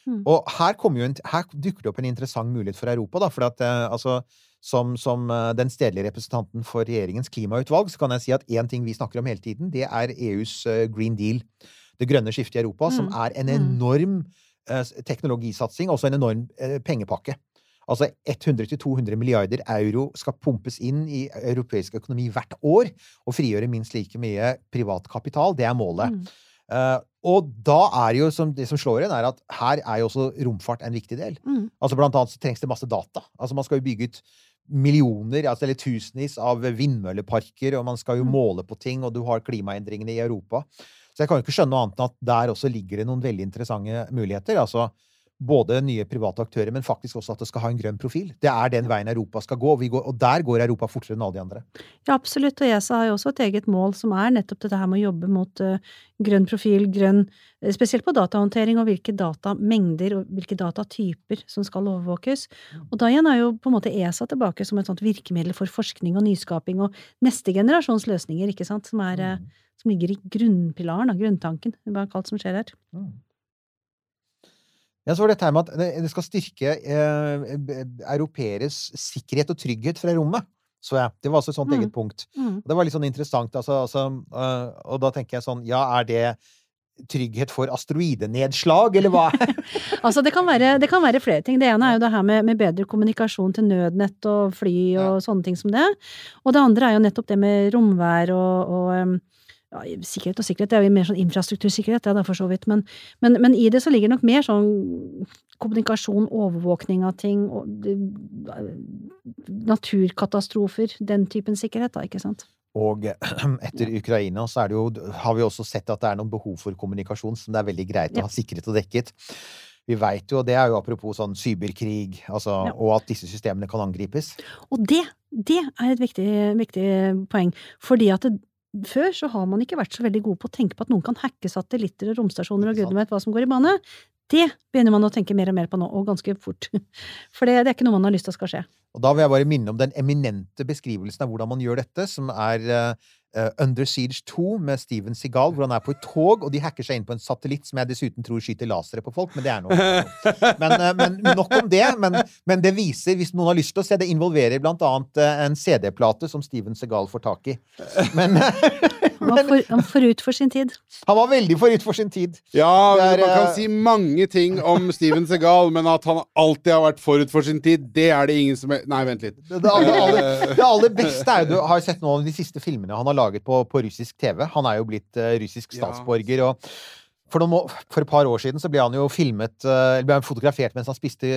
Mm. Og her, en, her dukker det opp en interessant mulighet for Europa, da. For at eh, altså som, som eh, den stedlige representanten for regjeringens klimautvalg, så kan jeg si at én ting vi snakker om hele tiden, det er EUs eh, Green Deal. Det grønne skiftet i Europa, som Mm. er en Mm. enorm teknologisatsing, også en enorm pengepakke. Altså 100-200 milliarder euro skal pumpes inn i europeisk økonomi hvert år, og frigjøre minst like mye privat kapital. Det er målet. Mm. Eh, og da er jo som, det som slår inn, er at her er jo også romfart en viktig del. Mm. Altså Blant annet så trengs det masse data. Altså Man skal jo bygge ut millioner, altså, eller tusenvis av vindmølleparker, og man skal jo Mm. måle på ting, og du har klimaendringene i Europa. Så jeg kan jo ikke skjønne noe annet enn at der også ligger det noen veldig interessante muligheter. Altså både nye private aktører, men faktisk også at det skal ha en grønn profil. Det er den veien Europa skal gå, går, og der går Europa fortere enn alle de andre. Ja, absolutt. Og ESA har jo også et eget mål som er nettopp dette her med å jobbe mot uh, grønn profil, grønn eh, Spesielt på datahåndtering og hvilke datamengder og hvilke datatyper som skal overvåkes. Og da igjen er jo på en måte ESA tilbake som et sånt virkemiddel for forskning og nyskaping og neste generasjons løsninger, ikke sant, som, er, uh, som ligger i grunnpilaren, av grunntanken, hva er alt som skjer her. Ja, så var det dette her med at det skal styrke eh, europeeres sikkerhet og trygghet fra rommet. Så jeg. Det var også et sånt Mm. eget punkt. Mm. Det var litt sånn interessant, altså, altså uh, Og da tenker jeg sånn Ja, er det trygghet for asteroidenedslag, eller hva? Altså, det kan, være, det kan være flere ting. Det ene er jo det her med, med bedre kommunikasjon til nødnett og fly og sånne ting som det. Og det andre er jo nettopp det med romvær og, og um, ja, sikkerhet og sikkerhet. Det er jo mer sånn infrastruktursikkerhet, ja, da, for så vidt. Men, men, men i det så ligger det nok mer sånn kommunikasjon, overvåkning av ting, og, det- naturkatastrofer, den typen sikkerhet, da, ikke sant. Og etter Ukraina så er det jo, har vi også sett at det er noen behov for kommunikasjon som det er veldig greit å ha sikret og dekket. Vi veit jo, og det er jo apropos sånn cyberkrig, altså, Ja. og at disse systemene kan angripes. Og det, det er et viktig, viktig poeng, fordi at det, før så har man ikke vært så veldig gode på å tenke på at noen kan hacke satellitter og romstasjoner og gudene vet hva som går i bane. Det begynner man å tenke mer og mer på nå, og ganske fort. For det, det er ikke noe man har lyst til skal skje. Og da vil jeg bare minne om den eminente beskrivelsen av hvordan man gjør dette, som er eh, Under Siege 2 med Steven Seagal, hvor han er på et tog, og de hacker seg inn på en satellitt som jeg dessuten tror skyter lasere på folk, men det er noe. Men, uh, men nok om det. Men, men det viser, hvis noen har lyst til å se, det involverer blant annet en CD-plate som Steven Seagal får tak i. Men Han var for, han var forut for sin tid. han var veldig forut for sin tid. Ja, er, man kan eh, si mange ting om Steven Segal, men at han alltid har vært forut for sin tid, det er det ingen som er Nei, vent litt. Det, det, aller, aller, det aller beste er jo Du har sett noen av de siste filmene han har laget på, på russisk TV. Han er jo blitt uh, russisk statsborger. og for, noen, for et par år siden så ble han jo filmet, eh, eller ble han fotografert mens han spiste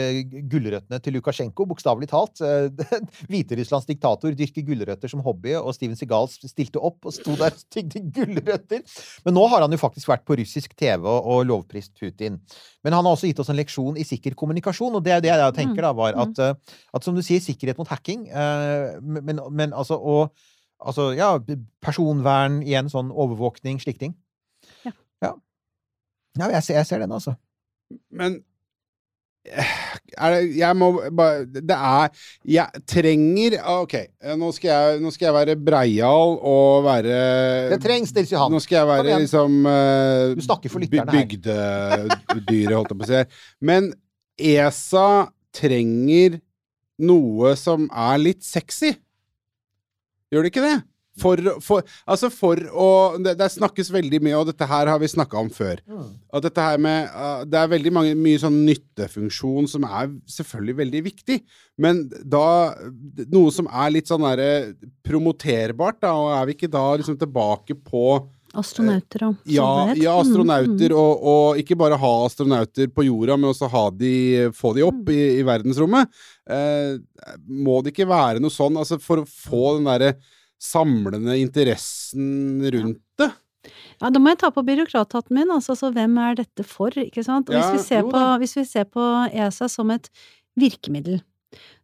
gulrøttene til Lukasjenko, bokstavelig talt. Eh, Hviterusslands diktator dyrker gulrøtter som hobby, og Steven Seagal stilte opp og sto der og tygde gulrøtter. Men nå har han jo faktisk vært på russisk TV og, lovprist Putin. Men han har også gitt oss en leksjon i sikker kommunikasjon, og det er det jeg tenker da, var at, eh, at som du sier, sikkerhet mot hacking, men, men altså og Altså, ja, personvern igjen, sånn overvåkning, slike ting. Ja. Ja, ja jeg, ser, jeg ser den, altså. Men eh, er det, jeg må bare Det er Jeg trenger ah, Ok, eh, nå skal jeg, nå skal jeg være breial og være Det trengs, Nils Johan. Nå skal jeg være liksom uh, Du snakker for lytterne her. Bygdedyret, holdt jeg på å si. Men ESA trenger noe som er litt sexy. Gjør det ikke det? For, for, altså for å det, det snakkes veldig mye, og dette her har vi snakka om før. At dette her med uh, Det er veldig mange, mye sånn nyttefunksjon som er selvfølgelig veldig viktig, men da Noe som er litt sånn der, promoterbart, da, og er vi ikke da liksom tilbake på Astronauter og ja, ja, Mm, astronauter, mm. og, og ikke bare ha astronauter på jorda, men også ha de, få de opp i, i verdensrommet. Eh, må det ikke være noe sånn, altså for å få den derre samlende interessen rundt det? Ja, da må jeg ta på byråkrathatten min, altså, så hvem er dette for, ikke sant? Og hvis, vi ser på, hvis vi ser på ESA som et virkemiddel,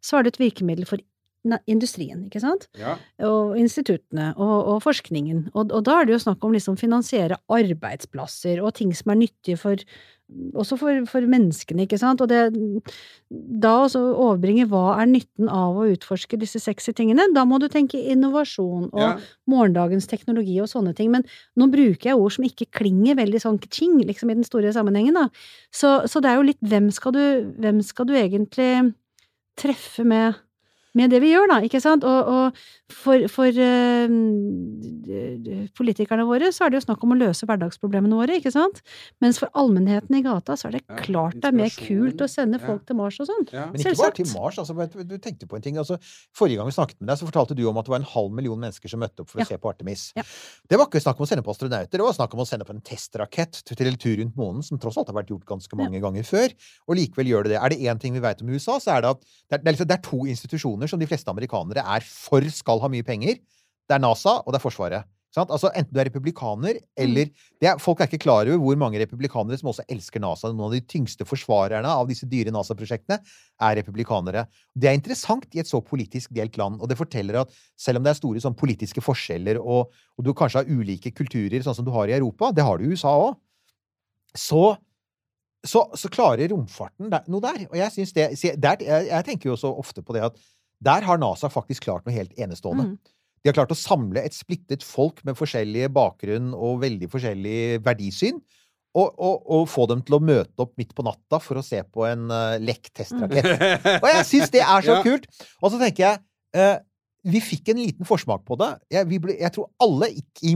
så er det et virkemiddel for industrien, ikke sant? Ja. Og instituttene, og, og forskningen. Og, og da er det jo snakk om liksom finansiere arbeidsplasser og ting som er nyttige for også for, for menneskene, ikke sant? Og det, da også overbringe hva er nytten av å utforske disse sexy tingene, da må du tenke innovasjon og Ja. morgendagens teknologi og sånne ting. Men nå bruker jeg ord som ikke klinger veldig sånn kaching, liksom, i den store sammenhengen, da. Så, så det er jo litt hvem skal du, hvem skal du egentlig treffe med med det vi gjør, da, ikke sant? Og, og for, for eh, politikerne våre så er det jo snakk om å løse hverdagsproblemene våre, ikke sant? Mens for allmennheten i gata så er det Ja, klart det er mer kult å sende ja. folk til Mars og sånn. Ja. Men ikke bare til Mars. Altså, du, du tenkte på en ting. Altså, forrige gang vi snakket med deg, så fortalte du om at det var en halv million mennesker som møtte opp for Ja. å se på Artemis. Ja. Det var ikke snakk om å sende på astronauter, det var snakk om å sende på en testrakett til en tur rundt månen, som tross alt har vært gjort ganske mange ganger før. Og likevel gjør det det. Er det én ting vi vet om USA, så er det at det er, det, er liksom, det er to institusjoner som de fleste amerikanere er for skal ha mye penger. Det er NASA, og det er Forsvaret. Sant? Altså, enten du er republikaner, eller det er, Folk er ikke klar over hvor mange republikanere som også elsker NASA. Noen av de tyngste forsvarerne av disse dyre NASA-prosjektene er republikanere. Det er interessant i et så politisk delt land, og det forteller at selv om det er store sånn, politiske forskjeller, og, og du kanskje har ulike kulturer, sånn som du har i Europa, det har du i USA òg, så så, så klarer romfarten der, noe der. Og jeg det der, jeg, jeg tenker jo så ofte på det at der har NASA faktisk klart noe helt enestående. Mm. De har klart å samle et splittet folk med forskjellig bakgrunn og veldig forskjellig verdisyn. Og, og, og få dem til å møte opp midt på natta for å se på en uh, lekk testrakett. Og jeg syns det er så Ja. kult! Og så tenker jeg eh, vi fikk en liten forsmak på det. Jeg, vi ble, jeg tror alle, ikke,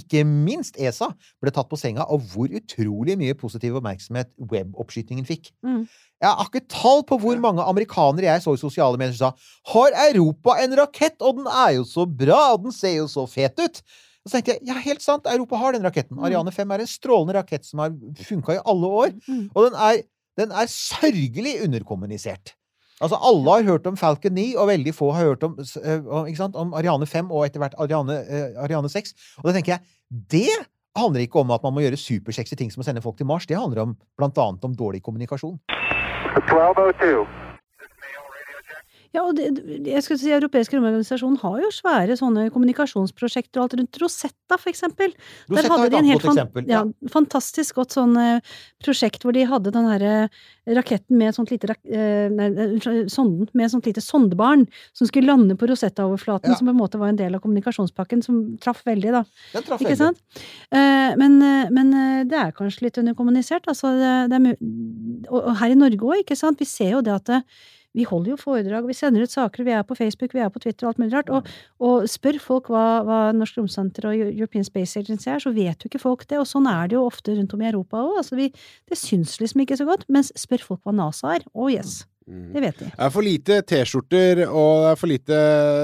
ikke minst ESA, ble tatt på senga av hvor utrolig mye positiv oppmerksomhet web-oppskytingen fikk. Mm. Jeg har ikke tall på hvor mange amerikanere jeg så i sosiale medier som sa 'Har Europa en rakett, og den er jo så bra, og den ser jo så fet ut'? Og så tenkte jeg ja, helt sant, Europa har den raketten. Ariane 5 er en strålende rakett som har funka i alle år. Mm. Og den er, den er sørgelig underkommunisert. Altså, alle har hørt om Falcon 9, og veldig få har hørt om, eh, sant, om Ariane 5 og etter hvert Ariane, eh, Ariane 6. Og da tenker jeg, det handler ikke om at man må gjøre supersexy ting som å sende folk til Mars. Det handler om, annet om dårlig kommunikasjon. 1202. Ja, og det, jeg skulle si Europeisk romorganisasjon har jo svære sånne kommunikasjonsprosjekter og alt rundt Rosetta, for eksempel. Der Rosetta hadde er et de en helt fan- Ja, ja. fantastisk godt sånn eh, prosjekt hvor de hadde den herre raketten med sånt lite eh, nei, sonden med sånt lite sondebarn som skulle lande på Rosetta-overflaten, Ja. som på en måte var en del av kommunikasjonspakken, som traff veldig, da. Den traff Ikke veldig. sant? Eh, men, eh, men eh, det er kanskje litt underkommunisert. Altså, det, det er, og her i Norge òg, ikke sant. Vi ser jo det at det, vi holder jo foredrag, vi sender ut saker, vi er på Facebook, vi er på Twitter og alt mulig rart. Og, og spør folk hva, hva Norsk Romsenter og European Space Agency er, så vet jo ikke folk det. Og sånn er det jo ofte rundt om i Europa òg. Altså, vi- det syns liksom ikke så godt. Mens spør folk hva NASA er, oh yes. Det vet de. Det er for lite T-skjorter, og det er for lite,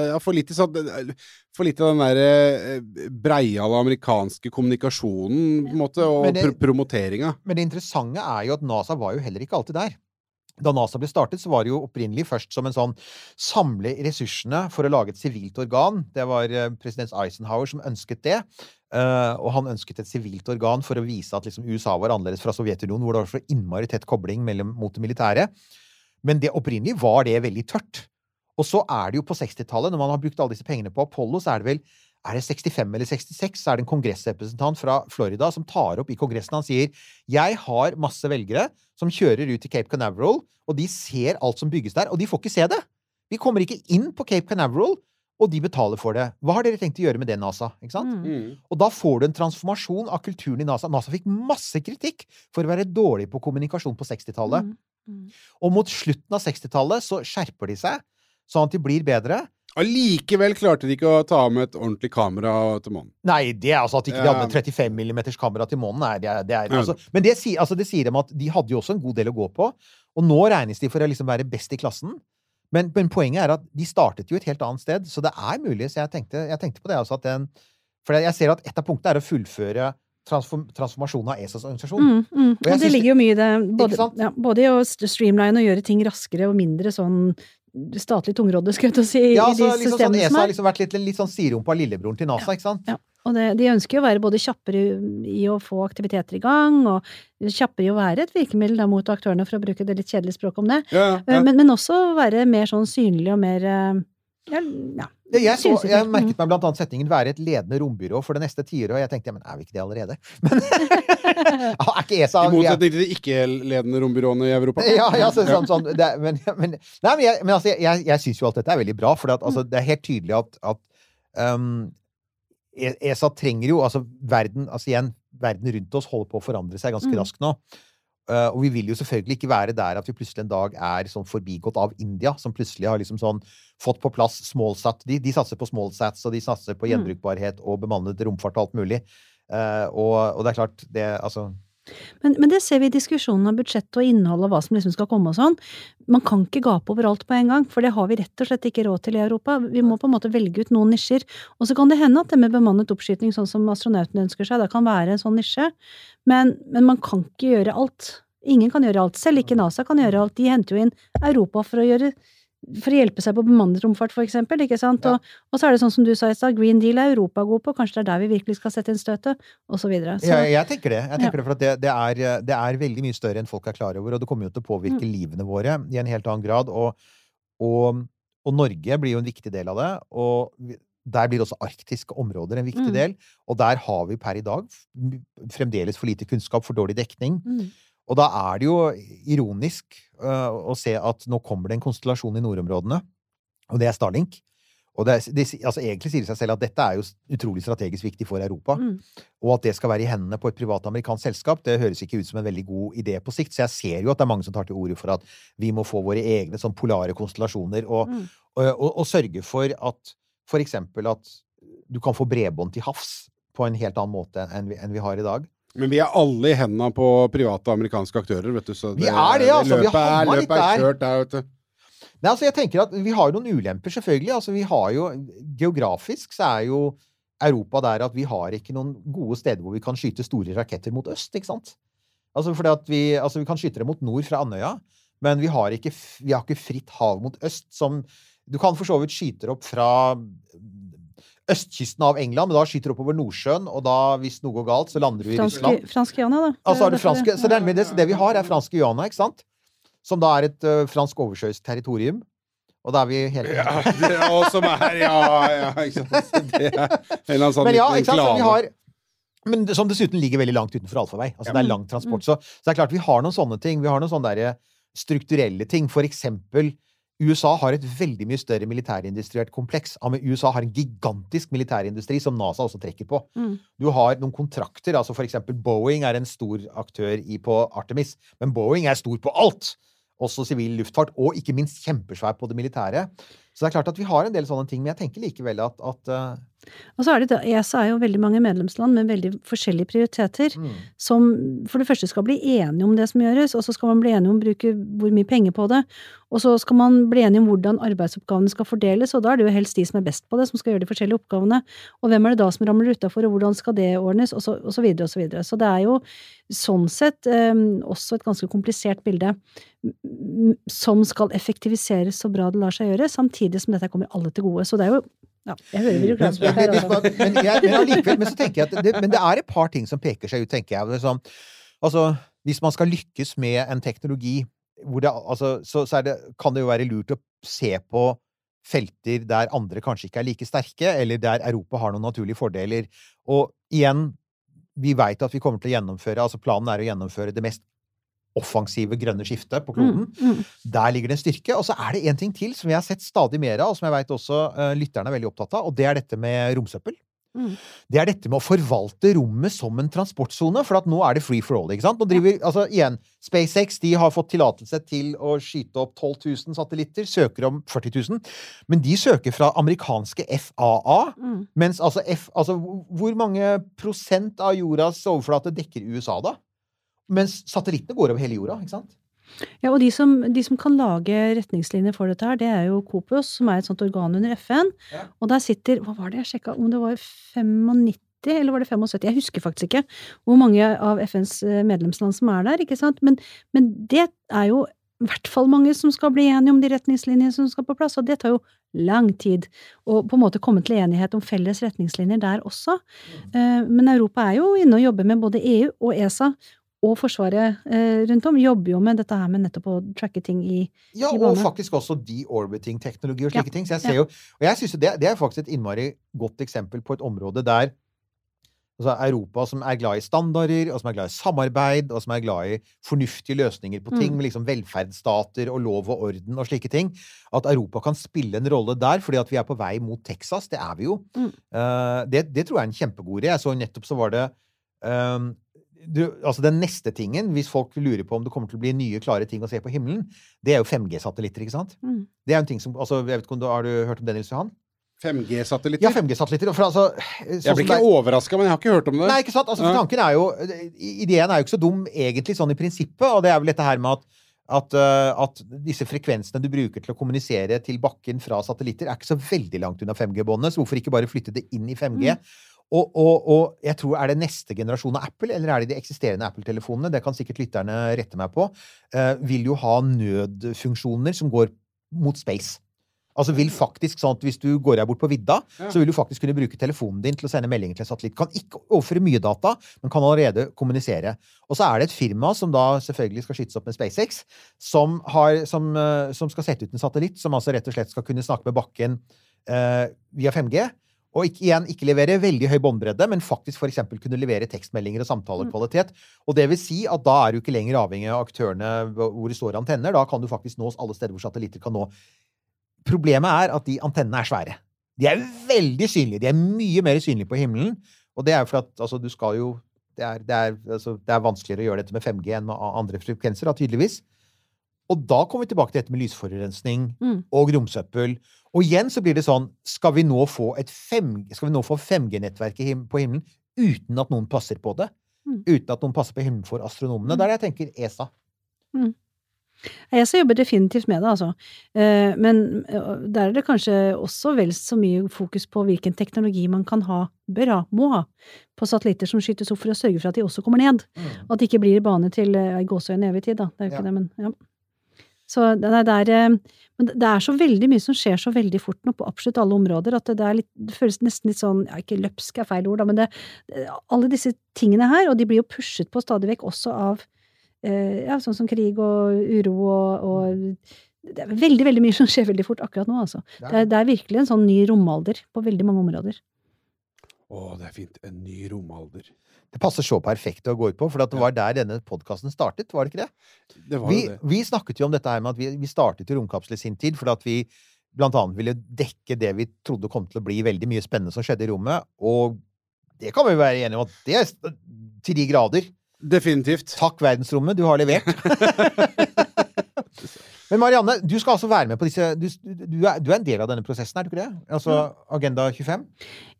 ja, for lite, sånn, for lite av den der eh, breiale amerikanske kommunikasjonen, på en måte, og det- pr promoteringa. Men det interessante er jo at NASA var jo heller ikke alltid der. Da NASA ble startet, så var det jo opprinnelig først som en sånn samle ressursene for å lage et sivilt organ. Det var eh, president Eisenhower som ønsket det. eh, og han ønsket et sivilt organ for å vise at liksom USA var annerledes fra Sovjetunionen, hvor det var så innmari tett kobling mellom, mot det militære. Men det opprinnelig var det veldig tørt. Og så er det jo på 60-tallet, når man har brukt alle disse pengene på Apollo, så er det vel er det 65 eller 66, så er det en kongressrepresentant fra Florida som tar opp i kongressen. Han sier jeg har masse velgere som kjører ut til Cape Canaveral, og de ser alt som bygges der, og de får ikke se det. Vi kommer ikke inn på Cape Canaveral, og de betaler for det. Hva har dere tenkt å gjøre med det, NASA? Ikke sant? Mm. Og da får du en transformasjon av kulturen i NASA. NASA fikk masse kritikk for å være dårlig på kommunikasjon på 60-tallet. Mm. Og mot slutten av 60-tallet så skjerper de seg, sånn at de blir bedre. Allikevel klarte de ikke å ta med et ordentlig kamera til månen. Nei, det er altså at ikke de ikke hadde med 35 mm kamera til månen. Nei, det er, det er, altså, men det, altså, det sier dem at de hadde jo også en god del å gå på. Og nå regnes de for å liksom være best i klassen. Men, men poenget er at de startet jo et helt annet sted, så det er mulig. Så jeg tenkte, jeg tenkte på det også, at den For jeg ser at et av punktene er å fullføre transform, transformasjonen av ESAs organisasjon. Mm, mm. Og Og det ligger jo mye i det, både, ja, både i å streamline og gjøre ting raskere og mindre sånn statlig tungrådde, skulle jeg til å si, Ja, i altså, de liksom sånn, systemene ESA som har er. liksom vært litt, litt sånn sirumpa lillebroren til NASA, ikke sant? Ja. Og det, de ønsker jo å være både kjappere i å få aktiviteter i gang, og kjappere i å være et virkemiddel da, mot aktørene, for å bruke det litt kjedelige språket om det. Ja, Eh, ja. Men, men også være mer sånn synlig og mer eh, ja, ja. Ja, Jeg, så, jeg Mm. merket meg blant annet setningen 'være et ledende rombyrå for det neste tiåret', og jeg tenkte ja, men er vi ikke det allerede? Men er ikke ESA I motsetning til de ikke-ledende rombyråene i Europa. Ja, ja så, sånn, sånn, det, men, men, nei, men, jeg, men altså, jeg, jeg syns jo alt dette er veldig bra, for Mm. altså, det er helt tydelig at, at um, E- ESA trenger jo altså verden, altså igjen, verden rundt oss holder på å forandre seg ganske Mm. raskt nå. Uh, og vi vil jo selvfølgelig ikke være der at vi plutselig en dag er sånn forbigått av India, som plutselig har liksom sånn fått på plass smallsat. De, de satser på smallsats, og de satser på Mm. gjenbrukbarhet og bemannet romfart og alt mulig. Uh, og, og det er klart, det altså Men, men det ser vi i diskusjonen om budsjett og innhold og hva som liksom skal komme og sånn. Man kan ikke gape over alt på en gang, for det har vi rett og slett ikke råd til i Europa. Vi må på en måte velge ut noen nisjer. Og så kan det hende at det med bemannet oppskyting, sånn som astronautene ønsker seg, det kan være en sånn nisje. Men, men man kan ikke gjøre alt. Ingen kan gjøre alt. Selv ikke NASA kan gjøre alt. De henter jo inn Europa for å gjøre for å hjelpe seg på bemannet romfart, for eksempel, ikke sant? Og, og så er det sånn som du sa i stad, Green Deal er Europa god på, kanskje det er der vi virkelig skal sette inn støtet, og så videre. Så, Jeg, jeg tenker det. Jeg tenker Ja. det, for at det, det, er, det er veldig mye større enn folk er klar over, og det kommer jo til å påvirke Mm. livene våre i en helt annen grad. Og, og, og Norge blir jo en viktig del av det. Og der blir også arktiske områder en viktig Mm. del. Og der har vi per i dag fremdeles for lite kunnskap, for dårlig dekning. Mm. Og da er det jo ironisk uh, å se at nå kommer det en konstellasjon i nordområdene, og det er Starlink. Og det, det, altså egentlig sier det seg selv at dette er jo utrolig strategisk viktig for Europa. Mm. Og at det skal være i hendene på et privat amerikansk selskap, det høres ikke ut som en veldig god idé på sikt. Så jeg ser jo at det er mange som tar til orde for at vi må få våre egne sånn polare konstellasjoner, og, Mm. og, og, og sørge for at for eksempel at du kan få bredbånd til havs på en helt annen måte enn vi, enn vi har i dag. Men vi er alle i hendene på private amerikanske aktører, vet du. Så Vi er det, altså. Vi Løpet er, løpet er kjørt der, vet du. Nei, altså jeg tenker at Vi har jo noen ulemper, selvfølgelig. Altså vi har jo, Geografisk så er jo Europa der at vi har ikke noen gode steder hvor vi kan skyte store raketter mot øst. ikke sant? Altså fordi at vi, altså vi kan skyte dem mot nord fra Andøya, men vi har ikke, vi har ikke fritt hav mot øst som Du kan for så vidt skyte opp fra østkysten av England, men da skyter du oppover Nordsjøen, og da, hvis noe går galt, så lander du i Russland. Fransk, Guyana, da. Altså Det er franske, det- så det, er det, det vi har, er fransk Guyana, ikke sant? Som da er et uh, fransk oversjøisk territorium. Og da er vi helt Ja, det også som er Ja, ja, ikke sant. Det er en eller annen sånn Men ja, ikke sant? Så vi har men som dessuten ligger veldig langt utenfor allfarvei. Altså, Ja. Det er lang transport. Så, så det er klart vi har noen sånne ting. Vi har noen sånne der strukturelle ting. For eksempel USA har et veldig mye større militærindustriert kompleks. USA har en gigantisk militærindustri som NASA også trekker på. Mm. Du har noen kontrakter. altså For eksempel Boeing er en stor aktør i, på Artemis. Men Boeing er stor på alt! Også sivil luftfart, og ikke minst kjempesvær på det militære. Så det er klart at vi har en del sånne ting, men jeg tenker likevel at, at uh, Og så er det, da- ESA er jo veldig mange medlemsland med veldig forskjellige prioriteter, mm. som for det første skal bli enige om det som gjøres, og så skal man bli enige om å bruke hvor mye penger på det, og så skal man bli enige om hvordan arbeidsoppgavene skal fordeles, og da er det jo helst de som er best på det, som skal gjøre de forskjellige oppgavene, og hvem er det da som ramler utafor, og hvordan skal det ordnes, og så, og så videre og så videre. Så det er jo sånn sett eh, også et ganske komplisert bilde som skal effektiviseres så bra det lar seg gjøre, samtidig som dette kommer alle til gode. Så det er jo ja, jeg hører vi Men, reklame men, her, men, men, jeg, men allikevel, men så tenker jeg at det, men det er et par ting som peker seg ut, tenker jeg. Sånn, altså, hvis man skal lykkes med en teknologi, hvor det, altså, så, så det, kan det jo være lurt å se på felter der andre kanskje ikke er like sterke, eller der Europa har noen naturlige fordeler. Og igjen, vi veit at vi kommer til å gjennomføre altså Planen er å gjennomføre det mest offensive grønne skiftet på kloden. Mm, mm. Der ligger det en styrke. Og så er det en ting til som jeg har sett stadig mer av, og som jeg vet også uh, lytterne er veldig opptatt av, og det er dette med romsøppel. Mm. Det er dette med å forvalte rommet som en transportsone, for at nå er det free for all. ikke sant? Nå driver, altså igjen, SpaceX de har fått tillatelse til å skyte opp 12 000 satellitter, søker om 40 000, men de søker fra amerikanske FAA. Mm. Mens altså, F, altså hvor mange prosent av jordas overflate dekker USA, da? Mens satellittene går over hele jorda, ikke sant? Ja, og de som, de som kan lage retningslinjer for dette her, det er jo Kopus, som er et sånt organ under FN. Ja. Og der sitter Hva var det jeg sjekka? Om det var 95, eller var det 75? Jeg husker faktisk ikke hvor mange av FNs eh, medlemsland som er der, ikke sant? Men, men det er jo i hvert fall mange som skal bli enige om de retningslinjene som skal på plass, og det tar jo lang tid å på en måte komme til enighet om felles retningslinjer der også. Mm. Men Europa er jo inne og jobber med både EU og ESA og Forsvaret eh, rundt om jobber jo med dette her med nettopp å tracke ting i, Ja, i og faktisk også deorbiting-teknologi og Ja, slike ting. Så jeg ser ja. jo, og jeg synes det, det er faktisk et innmari godt eksempel på et område der altså Europa som er glad i standarder, og som er glad i samarbeid, og som er glad i fornuftige løsninger på ting, Mm. med liksom velferdsstater og lov og orden og slike ting. At Europa kan spille en rolle der, fordi at vi er på vei mot Texas. Det er vi jo. Mm. Uh, det, det tror jeg er en kjempegod idé. Jeg så nettopp så var det ehm, du, altså Den neste tingen, hvis folk lurer på om det kommer til å bli nye, klare ting å se på himmelen, det er jo 5G-satellitter, ikke sant? Mm. Det er jo en ting som altså, jeg vet ikke om du, Har du hørt om det, Nils Johan? 5G-satellitter? Ja, 5G-satellitter. For altså Jeg sånn blir ikke overraska, men jeg har ikke hørt om det. Nei, ikke sant? Altså, Ja. tanken er jo Ideen er jo ikke så dum egentlig sånn i prinsippet, og det er vel dette her med at at, eh, at disse frekvensene du bruker til å kommunisere til bakken fra satellitter, er ikke så veldig langt unna 5G-båndet, så hvorfor ikke bare flytte det inn i 5G? Og, og, og jeg tror Er det neste generasjon av Apple, eller er det de eksisterende Apple-telefonene? Det kan sikkert lytterne rette meg på. eh, vil jo ha nødfunksjoner som går mot space. Altså vil faktisk sånn at Hvis du går her bort på vidda, Ja. så vil du faktisk kunne bruke telefonen din til å sende meldinger til en satellitt. Kan ikke overføre mye data, men kan allerede kommunisere. Og så er det et firma som da selvfølgelig skal skytes opp med SpaceX, som, har, som, eh, som skal sette ut en satellitt som altså rett og slett skal kunne snakke med bakken eh, via 5G. Og ikke, igjen ikke levere veldig høy båndbredde, men faktisk for eksempel kunne levere tekstmeldinger og samtalekvalitet. Og det vil si at da er du ikke lenger avhengig av aktørene hvor det står antenner. Da kan du faktisk nås alle steder hvor satellitter kan nå. Problemet er at de antennene er svære. De er veldig synlige. De er mye mer synlige på himmelen. Og det er jo for at altså, du skal jo Det er, det er, altså, det er vanskeligere å gjøre dette med 5G enn med andre frekvenser, da, tydeligvis. Og da kommer vi tilbake til dette med lysforurensning Mm. og romsøppel. Og igjen så blir det sånn Skal vi nå få, et 5, skal vi nå få 5G-nettverk på himmelen uten at noen passer på det? Mm. Uten at noen passer på himmelen for astronomene? Er det jeg tenker ESA. Mm. ESA jobber definitivt med det, altså. Eh, Men eh, der er det kanskje også vel så mye fokus på hvilken teknologi man kan ha, bør ha, må ha, på satellitter som skytes opp for å sørge for at de også kommer ned. Og at det ikke blir bane til eh, ei gåsehøyne evig tid, da. Det er jo ikke Ja. det, men ja. Så det er, eh, men det er så veldig mye som skjer så veldig fort nå på absolutt alle områder, at det, er litt, det føles nesten litt sånn, ja, ikke løpsk er feil ord, da, men det, alle disse tingene her, og de blir jo pushet på stadig vekk også av eh, ja, sånn som krig og uro og, og det er veldig, veldig mye som skjer veldig fort akkurat nå, altså. Det er, det er virkelig en sånn ny romalder på veldig mange områder. Å, det er fint. En ny romalder. Det passer så perfekt å gå ut på, for at det var der denne podkasten startet, var det ikke det? Det Vi, det. vi snakket jo om dette her med at vi, vi startet i Romkapsel i sin tid, fordi at vi blant annet ville dekke det vi trodde kom til å bli veldig mye spennende som skjedde i rommet, og det kan vi være enige om at det er til de grader. Definitivt. Takk, verdensrommet, du har levert. Men Marianne, du skal altså være med på disse Du, du, er, du er en del av denne prosessen, er du ikke det? Altså Agenda 25?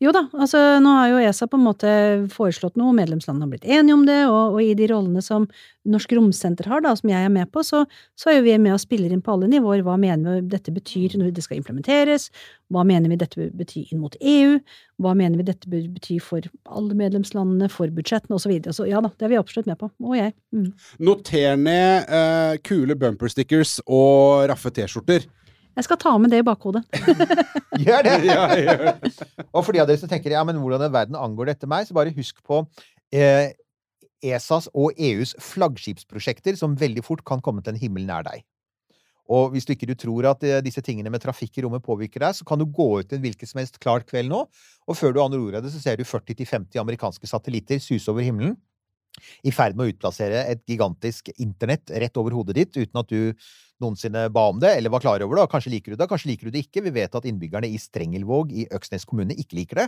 Jo da, altså nå har jo ESA på en måte foreslått noe, medlemslandene har blitt enige om det, og, og i de rollene som Norsk Romsenter har, da, som jeg er med på, så, så er jo vi med og spiller inn på alle nivåer. Hva mener vi dette betyr når det skal implementeres? Hva mener vi dette betyr inn mot EU? Hva mener vi dette betyr for alle medlemslandene, for budsjettene osv.? Så, videre. så ja da, det er vi absolutt med på. Og jeg. Mm. Noter ned eh, kule bumper stickers og raffe T-skjorter. Jeg skal ta med det i bakhodet. Gjør det! Ja, gjør og for de av dere som tenker ja, men hvordan i verden angår dette meg, så bare husk på eh, ESAs og EUs flaggskipsprosjekter, som veldig fort kan komme til en himmel nær deg. Og hvis du ikke du tror at eh, disse tingene med trafikk i rommet påvirker deg, så kan du gå ut en hvilken som helst klar kveld nå, og før du aner ordet av det, så ser du 40-50 amerikanske satellitter suse over himmelen. I ferd med å utplassere et gigantisk internett rett over hodet ditt, uten at du noensinne ba om det, eller var klar over det. og Kanskje liker du det, kanskje liker du det ikke. Vi vet at innbyggerne i Strengelvåg i Øksnes kommune ikke liker det.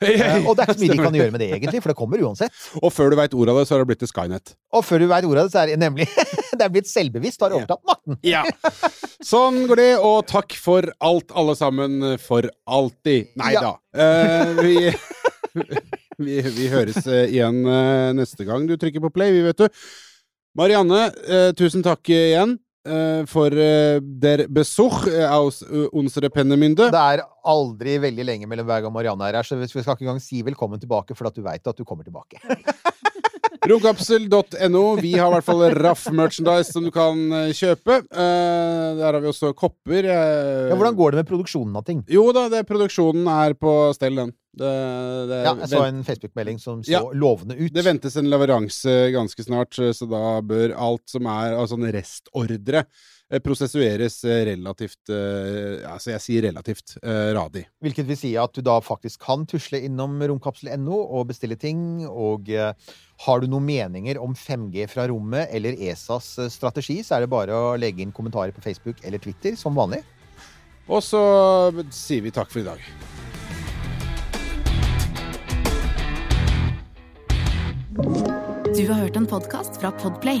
Eh, og det er ikke så mye de kan gjøre med det, egentlig, for det kommer uansett. Og før du veit ordet av det, så har det blitt til Skynet. Og før du veit ordet av det, så er det nemlig Det er blitt selvbevisst, har overtatt makten. Ja. Sånn går det, og takk for alt, alle sammen, for alltid. Nei Ja. da. Eh, vi, vi, vi høres eh, igjen eh, neste gang du trykker på play, vi vet du. Marianne, eh, tusen takk igjen for der Besuch aus unsere Pennemynde. Det er aldri veldig lenge mellom hver gang Marianne er her, så vi skal ikke engang si velkommen tilbake, for at du veit at du kommer tilbake. Romkapsel.no. Vi har i hvert fall raff merchandise som du kan eh, kjøpe. Eh, der har vi også kopper. eh, Ja, hvordan går det med produksjonen av ting? Jo da, det, produksjonen er på stell, den. Det, det, Ja, jeg så en Facebook-melding som så Ja. lovende ut. det ventes en leveranse ganske snart, så da bør alt som er av sånne restordre prosessueres eh, relativt eh, Altså, jeg sier relativt eh, radig. Hvilket vil si at du da faktisk kan tusle innom romkapsel.no og bestille ting. Og eh, har du noen meninger om 5G fra rommet eller ESAs eh, strategi, så er det bare å legge inn kommentarer på Facebook eller Twitter, som vanlig. Og så sier vi takk for i dag. Du har hørt en podkast fra Podplay.